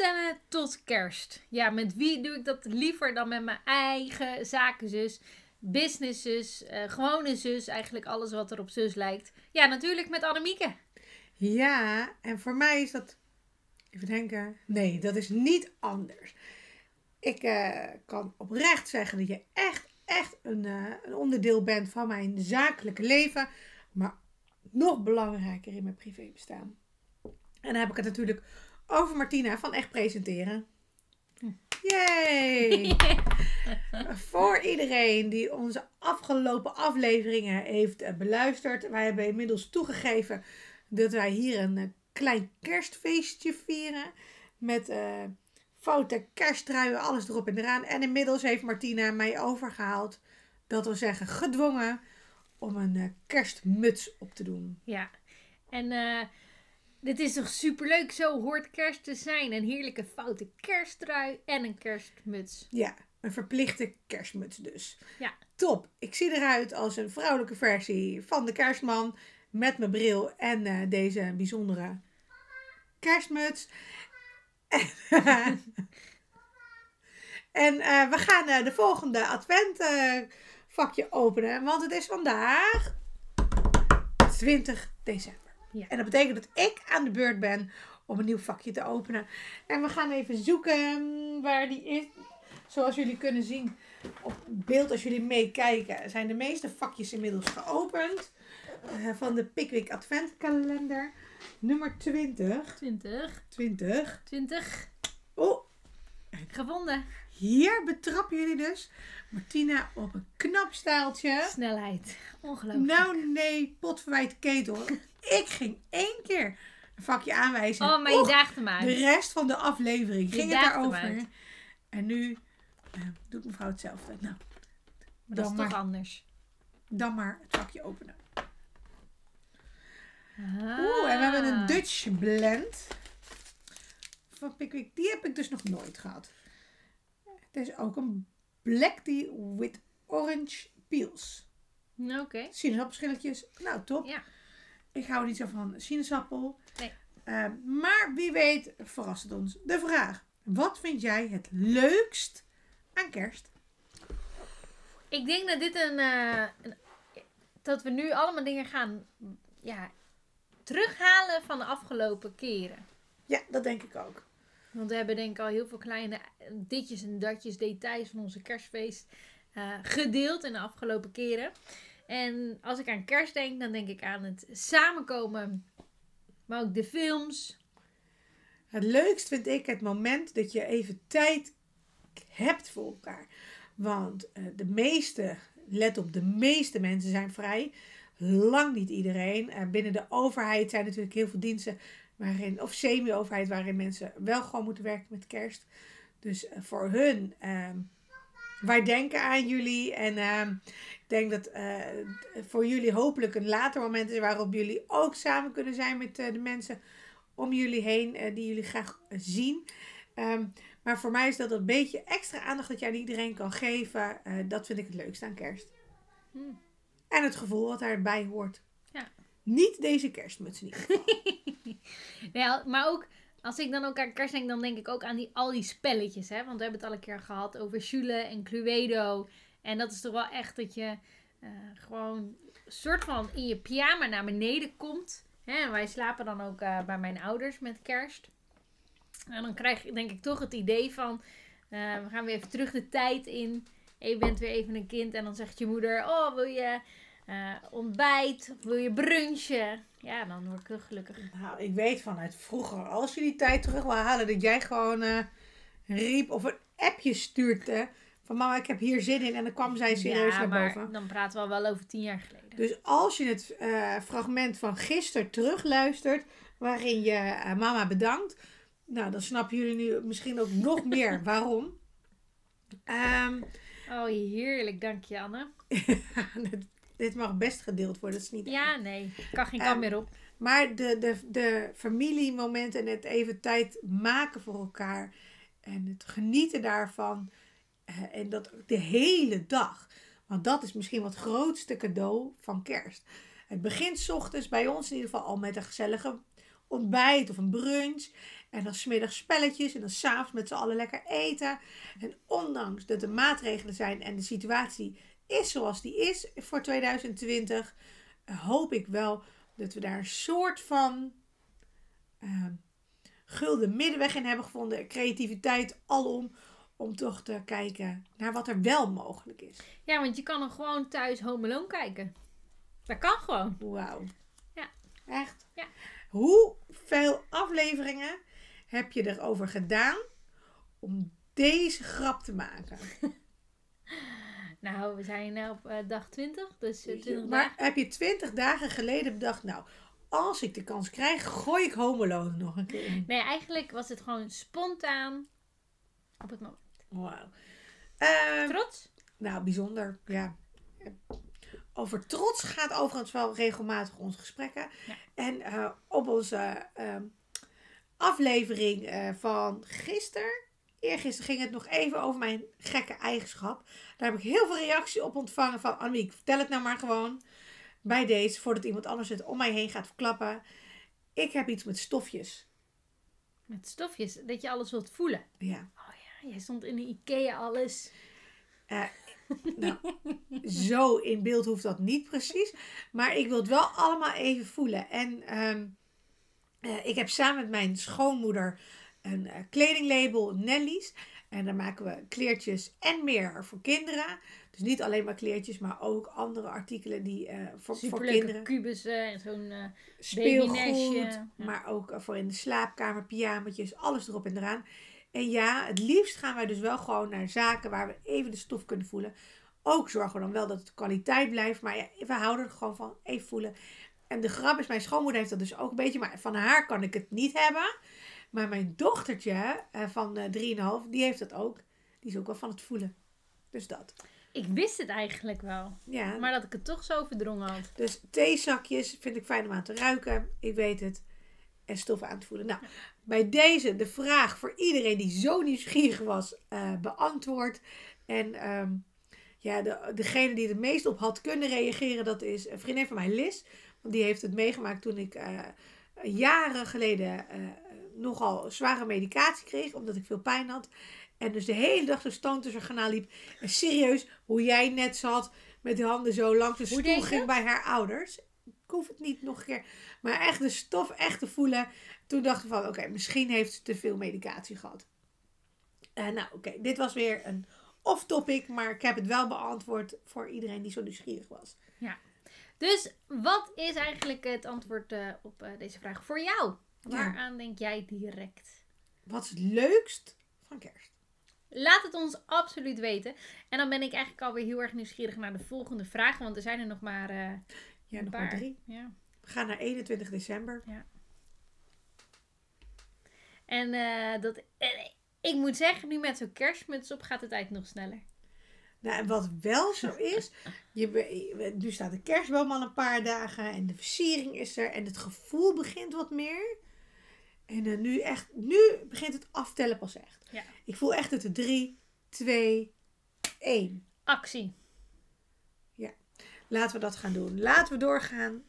opstellen tot kerst. Ja, met wie doe ik dat liever dan met mijn eigen zakenzus, businesszus, eh gewone zus, eigenlijk alles wat er op zus lijkt. Ja, natuurlijk met Annemieke. Ja, en voor mij is dat. Even denken. Nee, dat is niet anders. Ik eh, kan oprecht zeggen dat je echt, echt een, eh, een onderdeel bent van mijn zakelijke leven. Maar nog belangrijker in mijn privébestaan. En dan heb ik het natuurlijk over Martina van Echt Presenteren. Yay! Voor iedereen die onze afgelopen afleveringen heeft eh, beluisterd. Wij hebben inmiddels toegegeven dat wij hier een eh, klein kerstfeestje vieren. Met eh foute kersttruien, alles erop en eraan. En inmiddels heeft Martina mij overgehaald, dat wil zeggen gedwongen, om een kerstmuts op te doen. Ja, en dit is toch superleuk. Zo hoort kerst te zijn. Een heerlijke foute kersttrui en een kerstmuts. Ja, een verplichte kerstmuts dus. Ja. Top. Ik zie eruit als een vrouwelijke versie van de kerstman. Met mijn bril en eh, deze bijzondere kerstmuts. en eh, we gaan eh, de volgende advent eh, vakje openen. Want het is vandaag 20 december. Ja. En dat betekent dat ik aan de beurt ben om een nieuw vakje te openen. En we gaan even zoeken mm, waar die is. Zoals jullie kunnen zien op beeld als jullie meekijken, zijn de meeste vakjes inmiddels geopend. eh, van de Pickwick Adventkalender. Nummer 20. 20. 20. 20. Oh, Gevonden. Hier betrappen jullie dus Martina op een knap staaltje. Snelheid. Ongelooflijk. Nou nee, potverwijt ketel. Ik ging één keer een vakje aanwijzen. oh, maar je daagde maar. de rest van de aflevering ging het daarover. En nu eh, doet mevrouw hetzelfde. Nou, Maar dat is toch anders. dan maar het vakje openen. Ah. Oeh, en we hebben een Dutch blend. Van Pickwick. Die heb ik dus nog nooit gehad. Het is ook een black tea with orange peels. Oké. Sinaasappelschilletjes. Nou, top. Ja. Ik hou niet zo van sinaasappel. Nee. Eh, maar wie weet verrast het ons. De vraag. Wat vind jij het leukst aan kerst? Ik denk dat dit een, eh, een- Dat we nu allemaal dingen gaan... Ja, terughalen van de afgelopen keren. Ja, dat denk ik ook. Want we hebben denk ik al heel veel kleine ditjes en datjes, details van onze kerstfeest eh, gedeeld in de afgelopen keren. En als ik aan kerst denk, dan denk ik aan het samenkomen. Maar ook de films. Het leukst vind ik het moment dat je even tijd hebt voor elkaar. Want eh, de meeste, let op, de meeste mensen zijn vrij. Lang niet iedereen. Eh, binnen de overheid zijn natuurlijk heel veel diensten waarin, of semi-overheid, waarin mensen wel gewoon moeten werken met kerst. Dus eh, voor hun, ehm, wij denken aan jullie. En ehm, ik denk dat eh, voor jullie hopelijk een later moment is waarop jullie ook samen kunnen zijn met eh, de mensen om jullie heen die jullie graag zien. Ehm, maar voor mij is dat een beetje extra aandacht dat je aan iedereen kan geven. dat vind ik het leukste aan kerst. Hmm. En het gevoel wat daarbij hoort. Niet deze kerstmuts niet. Ja, maar ook als ik dan ook aan kerst denk, dan denk ik ook aan die, al die spelletjes. Hè? Want we hebben het al een keer gehad over Jule en Cluedo. En dat is toch wel echt dat je eh, gewoon soort van in je pyjama naar beneden komt. Hè? Wij slapen dan ook eh, bij mijn ouders met kerst. En dan krijg je denk ik toch het idee van, eh, we gaan weer even terug de tijd in. Je bent weer even een kind en dan zegt je moeder, oh wil je eh, ontbijt? Wil je brunchen? Ja, dan word ik gelukkig. nou, ik weet vanuit vroeger, als je die tijd terug wil halen, dat jij gewoon eh, riep of een appje stuurde. Van mama, ik heb hier zin in. En dan kwam zij serieus ja, naar maar boven. dan praten we wel over tien jaar geleden. Dus als je het eh, fragment van gisteren terugluistert, waarin je mama bedankt, nou dan snappen jullie nu misschien ook nog meer waarom. Ehm, Oh, heerlijk. Dank je, Anne. dit- mag best gedeeld worden, dat is niet Ja, erg. nee. Kan geen Ehm, kant meer op. Maar de, de, de familiemomenten en het even tijd maken voor elkaar en het genieten daarvan eh, en dat de hele dag. Want dat is misschien wat grootste cadeau van kerst. Het begint 's ochtends bij ons in ieder geval al met een gezellige ontbijt of een brunch. En dan smiddags spelletjes en dan s'avonds met z'n allen lekker eten. En ondanks dat er maatregelen zijn en de situatie is zoals die is voor 2020, eh, hoop ik wel dat we daar een soort van uh, gulden middenweg in hebben gevonden. Creativiteit alom. Om toch te kijken naar wat er wel mogelijk is. Ja, want je kan er gewoon thuis Home Alone kijken. Dat kan gewoon. Wauw. Ja. Echt? Ja. Hoeveel afleveringen heb je erover gedaan om deze grap te maken? Nou, we zijn op uh, dag 20, dus uh, 20 maar dagen. heb je 20 dagen geleden bedacht, nou, als ik de kans krijg, gooi ik Home Alone nog een keer in? Nee, eigenlijk was het gewoon spontaan op het moment. Wauw. Ehm, Trots? nou, bijzonder, ja. Over trots gaat overigens wel regelmatig onze gesprekken. Ja. En eh, op onze ehm, aflevering eh, van gisteren, eergisteren, ging het nog even over mijn gekke eigenschap. Daar heb ik heel veel reactie op ontvangen van Annemiek, vertel het nou maar gewoon bij deze, voordat iemand anders het om mij heen gaat verklappen. Ik heb iets met stofjes. Met stofjes, dat je alles wilt voelen. Ja. Oh ja, jij stond in de Ikea alles. Eh, nou, zo in beeld hoeft dat niet precies. Maar ik wil het wel allemaal even voelen. En ehm, eh, ik heb samen met mijn schoonmoeder een eh, kledinglabel, Nelly's. En daar maken we kleertjes en meer voor kinderen. Dus niet alleen maar kleertjes, maar ook andere artikelen die eh, voor, voor kinderen. kubussen en zo'n... eh, Speelgoed, ja. maar ook voor in de slaapkamer, pyjamaatjes, alles erop en eraan. En ja, het liefst gaan wij dus wel gewoon naar zaken waar we even de stof kunnen voelen. Ook zorgen we dan wel dat het kwaliteit blijft, maar ja, we houden er gewoon van even voelen. En de grap is, mijn schoonmoeder heeft dat dus ook een beetje, maar van haar kan ik het niet hebben. Maar mijn dochtertje eh, van eh 3,5, die heeft dat ook. Die is ook wel van het voelen. Dus dat. Ik wist het eigenlijk wel. Ja, Maar dat ik het toch zo verdrongen had. Dus theezakjes vind ik fijn om aan te ruiken. Ik weet het. En stoffen aan te voelen. Nou, bij deze de vraag voor iedereen die zo nieuwsgierig was, eh, beantwoord. En ehm, ja, de, degene die het meest op had kunnen reageren, dat is een vriendin van mij, Liz. Want die heeft het meegemaakt toen ik eh, jaren geleden eh, nogal zware medicatie kreeg, omdat ik veel pijn had. En dus de hele dag zo stoon tussen kanaal liep. En serieus, hoe jij net zat, met de handen zo langs de Hoe stoel je ging bij haar ouders. Ik hoef het niet nog een keer. Maar echt de stof echt te voelen. Toen dacht ik van, oké, misschien heeft ze te veel medicatie gehad. Eh, nou, oké, dit was weer een off-topic. Maar ik heb het wel beantwoord voor iedereen die zo nieuwsgierig was. Dus wat is eigenlijk het antwoord eh, op eh, deze vraag voor jou? Waaraan denk jij direct? Wat is het leukst van kerst? Laat het ons absoluut weten. En dan ben ik eigenlijk alweer heel erg nieuwsgierig naar de volgende vragen. Want er zijn er nog maar eh, Ja, een nog paar. maar drie. Ja. We gaan naar 21 december. En eh, dat, ik moet zeggen, nu met zo'n kerstmuts op gaat de tijd nog sneller. Nou, en wat wel zo is, je, nu staat de kerstboom al een paar dagen en de versiering is er en het gevoel begint wat meer. En eh, nu, echt, nu begint het aftellen pas echt. Ja. Ik voel echt het 3, 2, 1. Actie. Laten we dat gaan doen. Laten we doorgaan.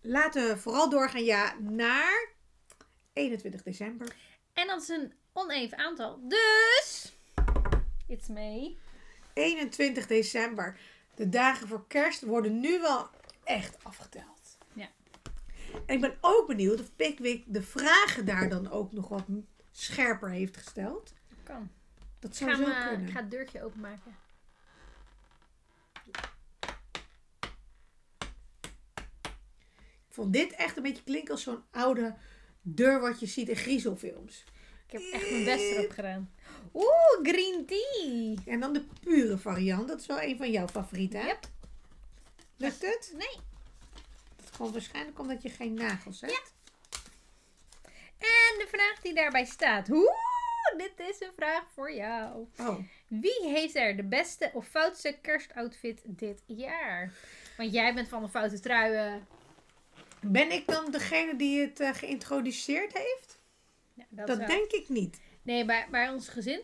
Laten we vooral doorgaan, ja, naar 21 december. En dat is een oneven aantal. Dus, it's me. 21 december. De dagen voor kerst worden nu wel echt afgeteld. En ik ben ook benieuwd of Pickwick de vragen daar dan ook nog wat scherper heeft gesteld. Kan. Dat zou zo hem, eh, kunnen. ik ga het deurtje openmaken. Ik vond dit echt een beetje klinken als zo'n oude deur wat je ziet in griezelfilms. Ik heb echt mijn best erop gedaan. Oeh, green tea. En dan de pure variant. Dat is wel een van jouw favorieten, hè? Yep. Lukt het? Nee. Komt waarschijnlijk omdat je geen nagels hebt. En de vraag die daarbij staat. Oeh, dit is een vraag voor jou. Oh, Wie heeft er de beste of foutste kerstoutfit dit jaar? Want jij bent van de foute truien. ben ik dan degene die het eh, geïntroduceerd heeft? Ja, dat Dat denk ik niet. Nee, bij, bij ons gezin.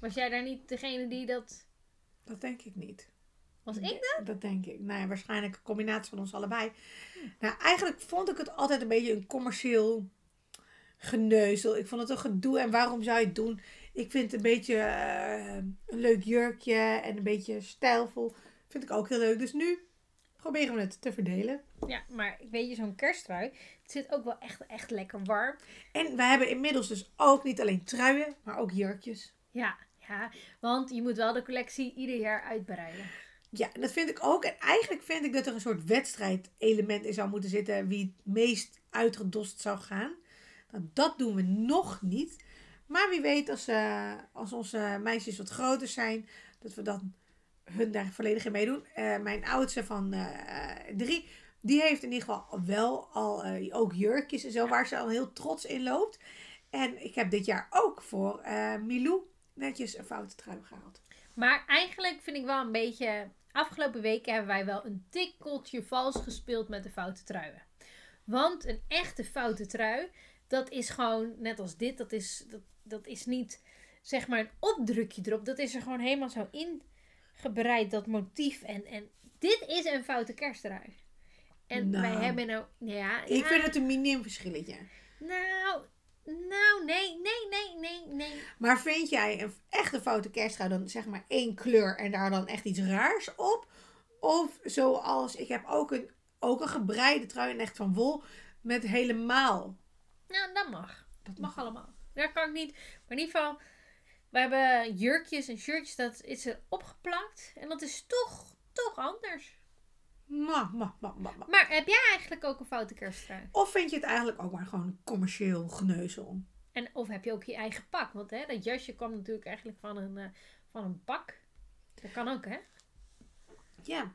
Was jij daar niet degene die dat... Dat denk ik niet. Was ik dat? Dat denk ik. Nou ja, waarschijnlijk een combinatie van ons allebei. Nou, eigenlijk vond ik het altijd een beetje een commercieel geneuzel. Ik vond het een gedoe. En waarom zou je het doen? Ik vind het een beetje eh, een leuk jurkje en een beetje stijlvol. Vind ik ook heel leuk. Dus nu proberen we het te verdelen. Ja, maar weet je, zo'n kersttrui, het zit ook wel echt, echt lekker warm. En we hebben inmiddels dus ook niet alleen truien, maar ook jurkjes. Ja, ja, want je moet wel de collectie ieder jaar uitbreiden. Ja, dat vind ik ook. En eigenlijk vind ik dat er een soort wedstrijdelement in zou moeten zitten. Wie het meest uitgedost zou gaan. Nou, dat doen we nog niet. Maar wie weet als, eh, als onze meisjes wat groter zijn. Dat we dan hun daar volledig in meedoen. Eh, mijn oudste van eh, drie. Die heeft in ieder geval wel al ook jurkjes en zo. Waar ze al heel trots in loopt. En ik heb dit jaar ook voor Milou netjes een foute trui gehaald. Maar eigenlijk vind ik wel een beetje... Afgelopen weken hebben wij wel een tikkeltje vals gespeeld met de foute truien. Want een echte foute trui, dat is gewoon, net als dit, dat is, dat, dat is niet zeg maar een opdrukje erop. Dat is er gewoon helemaal zo ingebreid, dat motief. En, en dit is een foute kersttrui. En Nou. wij hebben nou, ja, Ik ja, vind het een miniem verschilletje. Nou, nou, nee, nee, nee, nee, nee. Maar vind jij een echte foute kersttrui dan zeg maar één kleur en daar dan echt iets raars op? Of zoals, ik heb ook een, ook een gebreide trui en echt van wol met helemaal. Nou, dat mag. Dat mag allemaal. Daar kan ik niet. Maar in ieder geval, we hebben jurkjes en shirtjes, dat is er opgeplakt. En dat is toch, toch anders. Ma, ma, ma, ma, ma. Maar heb jij eigenlijk ook een foute kersttrui? Of vind je het eigenlijk ook maar gewoon een commercieel geneuzel? En of heb je ook je eigen pak? Want hè, dat jasje kwam natuurlijk eigenlijk van een, eh, van een pak. Dat kan ook, hè? Ja.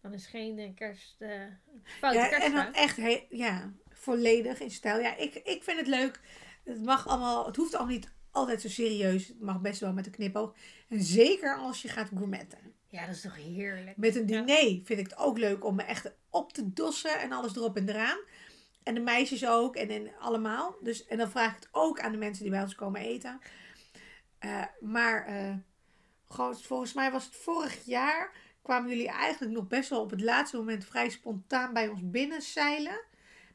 Dan is geen eh, kerst, eh, foute ja en dan echt he- ja, volledig in stijl. Ja, ik, ik vind het leuk. Het mag allemaal, het hoeft allemaal niet altijd zo serieus. Het mag best wel met een knipoog. En zeker als je gaat gourmetten. Ja, dat is toch heerlijk. Met een Ja. diner vind ik het ook leuk om me echt op te dossen en alles erop en eraan. En de meisjes ook en, en allemaal. Dus, en dan vraag ik het ook aan de mensen die bij ons komen eten. Eh, maar eh, gewoon, volgens mij was het vorig jaar. kwamen jullie eigenlijk nog best wel op het laatste moment vrij spontaan bij ons binnenzeilen.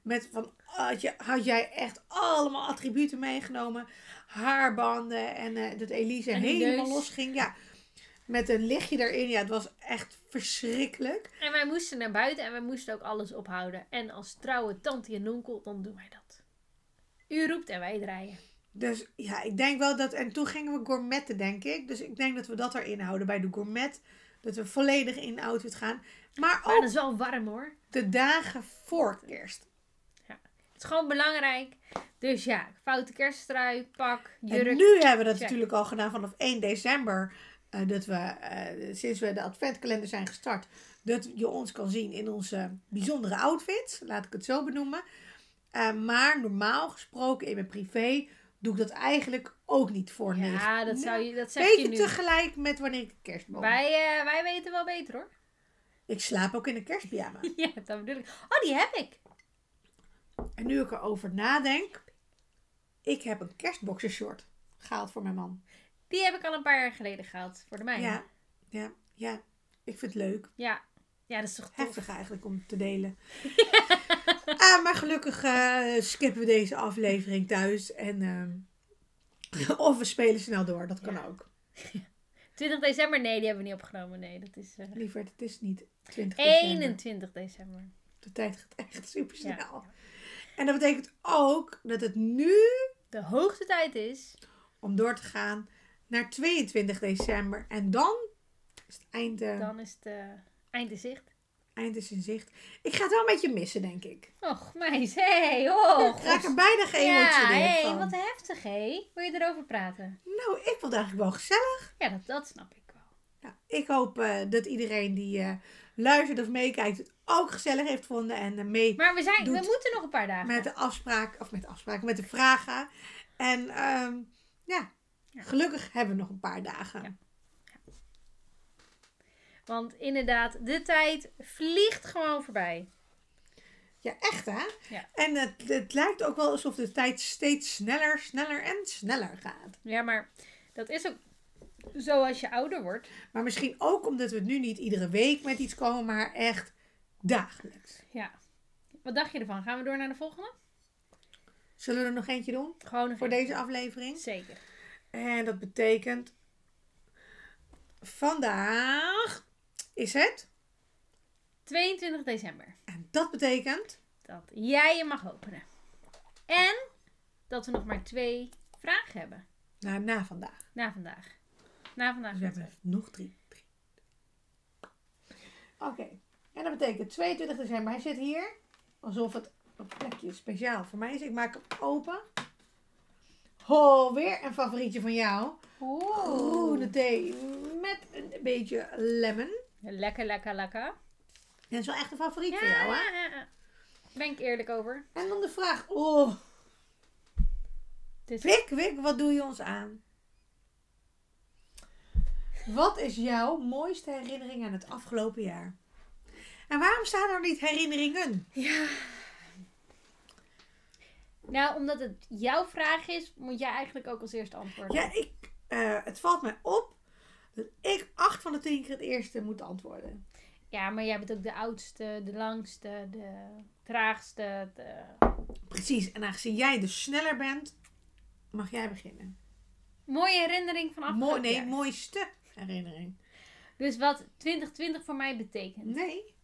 Met van, had, je, had jij echt allemaal attributen meegenomen. Haarbanden en eh, dat Elise En helemaal los ging. Ja, met een lichtje erin. Ja, het was echt verschrikkelijk. En wij moesten naar buiten en wij moesten ook alles ophouden. En als trouwe tante en onkel, dan doen wij dat. U roept en wij draaien. Dus ja, ik denk wel dat. En toen gingen we gourmetten, denk ik. Dus ik denk dat we dat erin houden bij de gourmet. Dat we volledig in outfit gaan. Maar Maar ook dat is wel warm hoor. de dagen voor kerst. Het is gewoon belangrijk. Dus ja, foute kersttrui, pak, jurk. En nu hebben we dat check. natuurlijk al gedaan vanaf 1 december. Eh, dat we, eh, sinds we de adventkalender zijn gestart, dat je ons kan zien in onze bijzondere outfits. Laat ik het zo benoemen. Eh, maar normaal gesproken in mijn privé doe ik dat eigenlijk ook niet voor negen. Ja, dat, zou je, dat zeg Beetje je nu. tegelijk met wanneer ik kerstboom. Wij, wij weten wel beter hoor. Ik slaap ook in een kerstpyjama. ja, dat bedoel ik. Oh, die heb ik. En nu ik erover nadenk, ik heb een kerstboxershort gehaald voor mijn man. Die heb ik al een paar jaar geleden gehaald. Voor de mijne. Ja, ja, ja. Ik vind het leuk. Ja, ja dat is toch tof. Heftig eigenlijk om te delen. ah, maar gelukkig eh, skippen we deze aflevering thuis. En, ehm, of we spelen snel door, dat kan Ja. ook. 20 december? Nee, die hebben we niet opgenomen. Nee, dat is eh, Lieverd, het is niet 20 december. 21 december. De tijd gaat echt super snel. Ja. En dat betekent ook dat het nu De hoogste tijd is. om door te gaan naar 22 december. En dan is het eind, eh, Dan is het eh, eind in zicht. eind is in zicht. Ik ga het wel een beetje missen, denk ik. Och, meis. Hé, hey, oh. ik er bijna Ja, geëmotioneerd hé, van. wat heftig, hé. Wil je erover praten? Nou, ik vond het eigenlijk wel gezellig. Ja, dat, dat snap ik wel. Ja, ik hoop eh, dat iedereen die eh, luistert of meekijkt het ook gezellig heeft gevonden. En mee Maar we, zijn, we moeten nog een paar dagen. met de afspraak, of met de afspraak, met de vragen. En ehm, ja, Ja. gelukkig hebben we nog een paar dagen. Ja. Want inderdaad, de tijd vliegt gewoon voorbij. Ja, echt hè? Ja. En het, het lijkt ook wel alsof de tijd steeds sneller, sneller en sneller gaat. Ja, maar dat is ook Zoals je ouder wordt. Maar misschien ook omdat we nu niet iedere week met iets komen, maar echt dagelijks. Ja. Wat dacht je ervan? Gaan we door naar de volgende? Zullen we er nog eentje doen Gewoon voor deze aflevering? Zeker. En dat betekent. Vandaag is het. 22 december. En dat betekent. Dat jij je mag openen. En dat we nog maar twee vragen hebben. Nou, na vandaag. Na vandaag. Na vandaag. Dus we hebben nog drie. drie. Oké. En dat betekent 22 december. Hij zit hier. Alsof het een plekje speciaal voor mij is. Ik maak hem open. Oh, weer een favorietje van jou. Groene thee met een beetje lemon. Lekker, lekker, lekker. Dat is wel echt een favoriet van jou, hè? ja, ja. Ben ik eerlijk over. En dan de vraag. Oh, Dit Wik, Wik, wat doe je ons aan? Wat is jouw mooiste herinnering aan het afgelopen jaar? En waarom staan er niet herinneringen? Ja. Nou, omdat het jouw vraag is, moet jij eigenlijk ook als eerste antwoorden. Ja, ik, eh, het valt mij op dat ik acht van de tien keer het eerste moet antwoorden. Ja, maar jij bent ook de oudste, de langste, de traagste. De... Precies, en aangezien jij dus sneller bent, mag jij beginnen. Mooie herinnering van afgelopen Mooi, nee, jaar. mooiste herinnering. Dus wat 2020 voor mij betekent. Nee.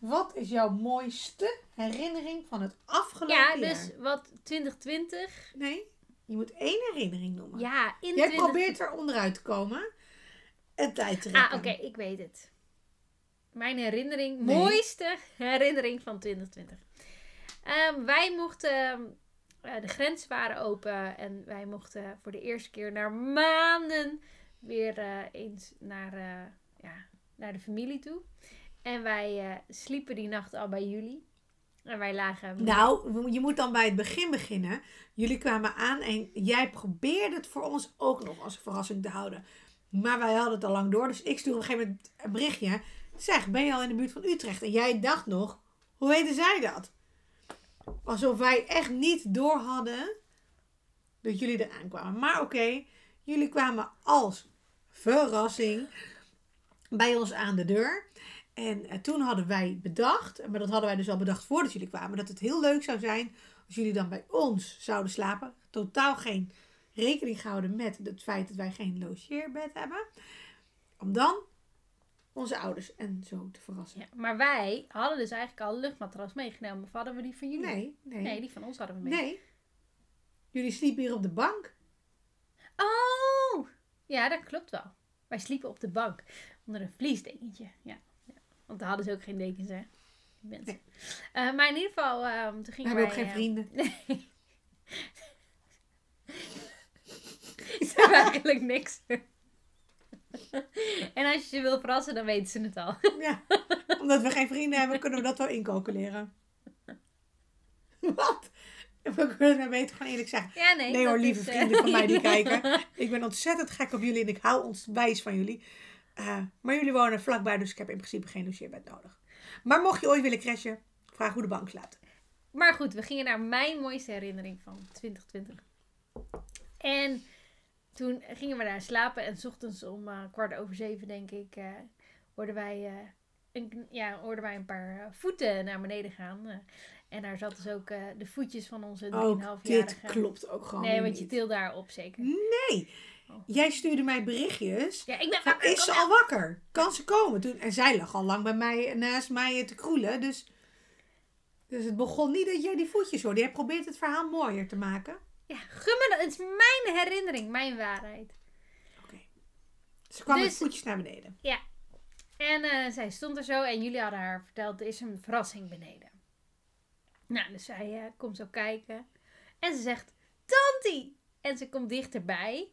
Wat is jouw mooiste herinnering van het afgelopen Ja, jaar? dus wat 2020. Nee, je moet één herinnering noemen. Ja, in Jij 20... probeert er onderuit te komen. En tijd te rekken. Ah, oké, ik weet het. Mijn herinnering, Nee. mooiste herinnering van 2020. Ehm, wij mochten, eh, de grenzen waren open en wij mochten voor de eerste keer na maanden weer eh, eens naar, eh, ja, naar de familie toe. En wij eh, sliepen die nacht al bij jullie. En wij lagen... Nou, je moet dan bij het begin beginnen. Jullie kwamen aan en jij probeerde het voor ons ook nog als verrassing te houden. Maar wij hadden het al lang door. Dus ik stuurde op een gegeven moment een berichtje. Zeg, ben je al in de buurt van Utrecht? En jij dacht nog, hoe weten zij dat? Alsof wij echt niet door hadden dat jullie eraan kwamen. Maar oké, jullie kwamen als verrassing bij ons aan de deur. En eh, toen hadden wij bedacht, maar dat hadden wij dus al bedacht voordat jullie kwamen, dat het heel leuk zou zijn als jullie dan bij ons zouden slapen. Totaal geen rekening gehouden met het feit dat wij geen logeerbed hebben. Om dan onze ouders en zo te verrassen. Ja, maar wij hadden dus eigenlijk al een luchtmatras meegenomen. Of hadden we die van jullie? Nee, nee, Nee, die van ons hadden we mee. nee. Jullie sliepen hier op de bank. Oh! Ja, dat klopt wel. Wij sliepen op de bank. Onder een vliesdekentje. Ja. Want daar hadden ze ook geen dekens, hè? Mensen. Nee. Eh, maar in ieder geval, ehm, toen We hebben wij... ook geen eh, vrienden. Nee. Ze hebben eigenlijk niks. en als je ze wil verrassen, dan weten ze het al. Ja, omdat we geen vrienden hebben, kunnen we dat wel incalculeren. Wat? We kunnen het maar beter gewoon eerlijk zeggen. Ja, nee. Nee hoor, lieve is, eh, vrienden van mij die kijken. Ik ben ontzettend gek op jullie en ik hou ons wijs van jullie. Eh, maar jullie wonen vlakbij, dus ik heb in principe geen logeerbed nodig. Maar mocht je ooit willen crashen, vraag hoe de bank slaapt. Maar goed, we gingen naar mijn mooiste herinnering van 2020. En toen gingen we daar slapen. En s ochtends om eh, kwart over zeven, denk ik, eh, hoorden, wij, een, ja, hoorden wij een paar voeten naar beneden gaan. En daar zaten dus ook de voetjes van onze 3,5-jarige. Ook dit klopt ook gewoon Nee, want je niet. tilt daar op zeker. Nee. Jij stuurde mij berichtjes. Ja, ik ben Van, wakker. is ze al wakker? Kan ze komen? Toen, en zij lag al lang bij mij naast mij te kroelen. Dus, dus het begon niet dat jij die voetjes hoorde. Jij probeert het verhaal mooier te maken. Ja, gun me dat. Het is mijn herinnering, mijn waarheid. Ze kwam Dus- met voetjes naar beneden. En eh, zij stond er zo en jullie hadden haar verteld, er is een verrassing beneden. Nou, dus zij eh, komt zo kijken. En ze zegt, Tanti! En ze komt dichterbij.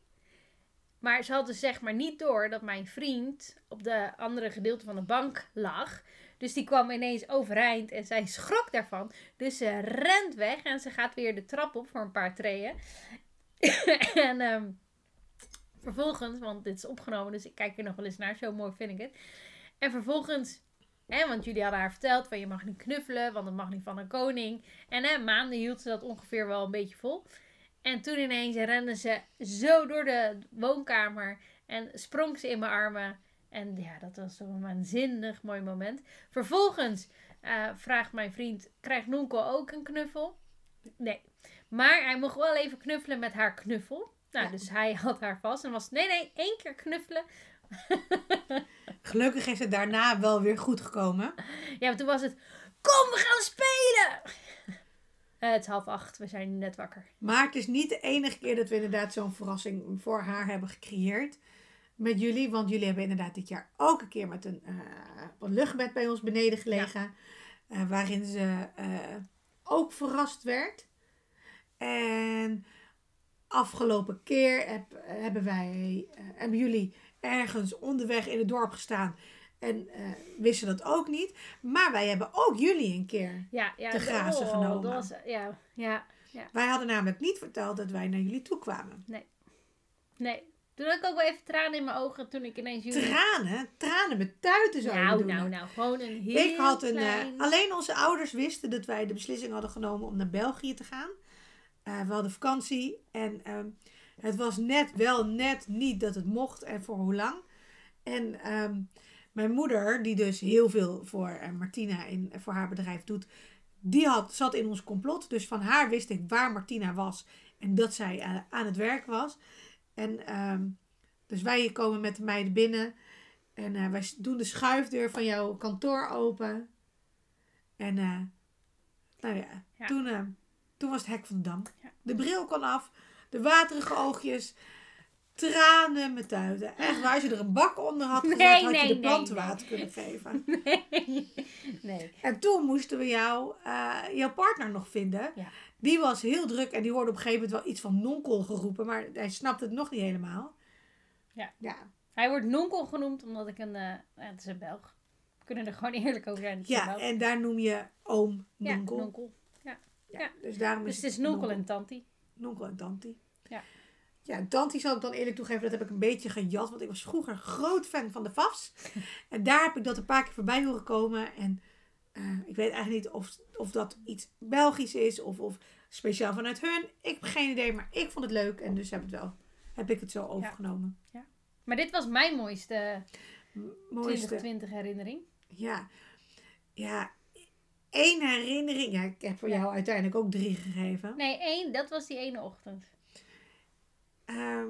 Maar ze had dus zeg maar niet door dat mijn vriend op de andere gedeelte van de bank lag. Dus die kwam ineens overeind en zij schrok daarvan. Dus ze rent weg en ze gaat weer de trap op voor een paar treden. en ehm, vervolgens, want dit is opgenomen, dus ik kijk er nog wel eens naar, zo mooi vind ik het. En vervolgens, hè, want jullie hadden haar verteld van je mag niet knuffelen, want dat mag niet van een koning. En hè, maanden hield ze dat ongeveer wel een beetje vol. En toen ineens rende ze zo door de woonkamer En sprong ze in mijn armen. En ja, dat was een waanzinnig mooi moment. Vervolgens eh, vraagt mijn vriend, krijgt Nonkel ook een knuffel? Nee. Maar hij mocht wel even knuffelen met haar knuffel. Nou, Ja. dus hij had haar vast en was, nee, nee, één keer knuffelen. Gelukkig is het daarna wel weer goed gekomen. Ja, maar toen was het, kom, we gaan spelen! Eh, het is half acht, we zijn net wakker. Maar het is niet de enige keer dat we inderdaad zo'n verrassing voor haar hebben gecreëerd. Met jullie. Want jullie hebben inderdaad dit jaar ook een keer met een, eh, een luchtbed bij ons beneden gelegen. eh, waarin ze ook verrast werd. En afgelopen keer heb, hebben wij, hebben jullie ergens onderweg in het dorp gestaan. En eh, wisten dat ook niet. Maar wij hebben ook jullie een keer. Ja, ja. Te grazen oh, genomen. Dat was, ja, ja, Wij hadden namelijk niet verteld dat wij naar jullie toe kwamen. nee. Toen had ik ook wel even tranen in mijn ogen toen ik ineens jullie... Tranen? Tranen met tuiten zouden Nou, doen. nou, nou. Gewoon een heel Ik had een. eh, alleen onze ouders wisten dat wij de beslissing hadden genomen om naar België te gaan. Eh, we hadden vakantie en ehm, het was net wel net niet dat het mocht en voor hoe lang. En ehm, mijn moeder, die dus heel veel voor eh, Martina in, voor haar bedrijf doet, die had, zat in ons complot. Dus van haar wist ik waar Martina was en dat zij eh, aan het werk was. En ehm, dus wij komen met de meiden binnen. En eh, wij doen de schuifdeur van jouw kantoor open. En nou ja, Ja. Toen, toen was het hek van de dam. Ja. De bril kon af. De waterige oogjes. Tranen met tuiten. Echt waar, als je er een bak onder had gezet, Nee, had nee, je de planten nee. water kunnen geven. Nee. nee. En toen moesten we jou, eh, jouw partner nog vinden. Ja. Die was heel druk en die hoorde op een gegeven moment wel iets van nonkel geroepen. Maar hij snapte het nog niet helemaal. Ja. Ja, Hij wordt nonkel genoemd omdat ik een... eh het is een Belg. We kunnen er gewoon eerlijk over zijn. Ja en daar noem je oom Ja, nonkel. nonkel. Ja, ja. Dus daarom Dus is het is nonkel en tanti. Nonkel en tanti. Ja. Ja, en tanti zal ik dan eerlijk toegeven, dat heb ik een beetje gejat. Want ik was vroeger groot fan van de FAFs. en daar heb ik dat een paar keer voorbij horen komen. En eh, ik weet eigenlijk niet of, of dat iets Belgisch is of, of speciaal vanuit hun. Ik heb geen idee, maar ik vond het leuk. En dus heb, het wel, heb ik het zo overgenomen. Maar dit was mijn mooiste Mooiste. 2020 herinnering. Ja. Ja. Eén herinnering. Ja, ik heb voor Ja. jou uiteindelijk ook drie gegeven. Nee, één. Dat was die ene ochtend. Ehm,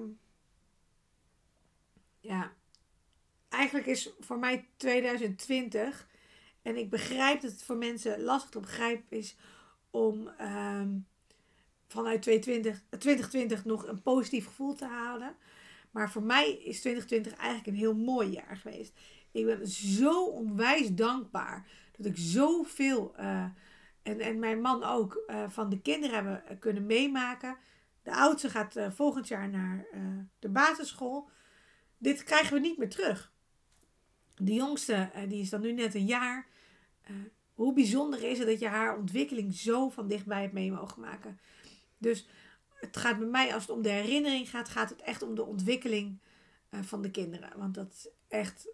ja, eigenlijk is voor mij 2020, en ik begrijp dat het voor mensen lastig te begrijpen is om ehm, vanuit 2020, 2020 nog een positief gevoel te halen. Maar voor mij is 2020 eigenlijk een heel mooi jaar geweest. Ik ben zo onwijs dankbaar dat ik zoveel, eh, en, en mijn man ook, eh, van de kinderen hebben kunnen meemaken. De oudste gaat eh, volgend jaar naar eh, de basisschool. Dit krijgen we niet meer terug. De jongste, eh, die is dan nu net een jaar. Hoe bijzonder is het dat je haar ontwikkeling zo van dichtbij hebt mee mogen maken. Dus het gaat bij mij, als het om de herinnering gaat, gaat het echt om de ontwikkeling van de kinderen. Want dat is echt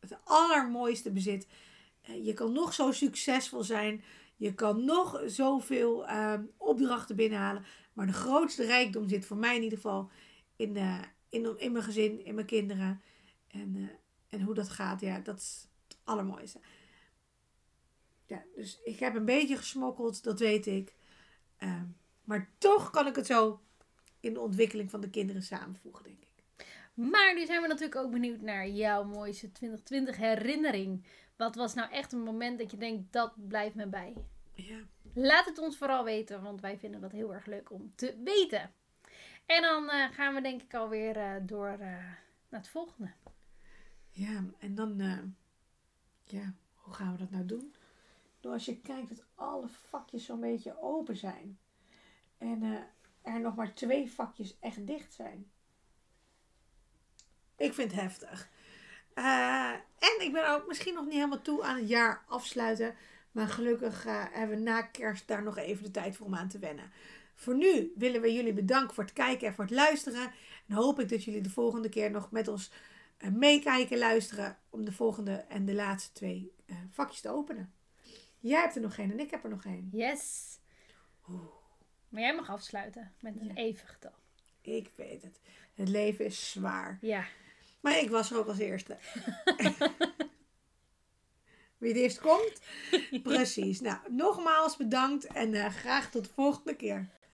het allermooiste bezit. Je kan nog zo succesvol zijn. Je kan nog zoveel eh, opdrachten binnenhalen. Maar de grootste rijkdom zit voor mij in ieder geval in, eh, in, in mijn gezin, in mijn kinderen. En, eh, en hoe dat gaat, ja, dat is het allermooiste. Ja, dus ik heb een beetje gesmokkeld, dat weet ik. Ehm, maar toch kan ik het zo in de ontwikkeling van de kinderen samenvoegen, denk ik. Maar nu zijn we natuurlijk ook benieuwd naar jouw mooiste 2020 herinnering. Wat was nou echt een moment dat je denkt, dat blijft me bij? Ja. Laat het ons vooral weten, want wij vinden dat heel erg leuk om te weten. En dan eh, gaan we denk ik alweer eh door eh, naar het volgende. Ja, en dan, ja, hoe gaan we dat nou doen? Nou, als je kijkt dat alle vakjes zo'n beetje open zijn. En er nog maar twee vakjes echt dicht zijn. Ik vind het heftig. En ik ben ook misschien nog niet helemaal toe aan het jaar afsluiten. Maar gelukkig eh, hebben we na kerst daar nog even de tijd voor om aan te wennen. Voor nu willen we jullie bedanken voor het kijken en voor het luisteren. En hoop ik dat jullie de volgende keer nog met ons eh, meekijken, luisteren. Om de volgende en de laatste twee eh, vakjes te openen. Jij hebt er nog geen en ik heb er nog geen. Yes. Oeh. Maar jij mag afsluiten met een Ja. even getal. Ik weet het. Het leven is zwaar. Ja. Maar ik was er ook als eerste. Wie het eerst komt? Precies. Nou, nogmaals bedankt en eh, graag tot de volgende keer.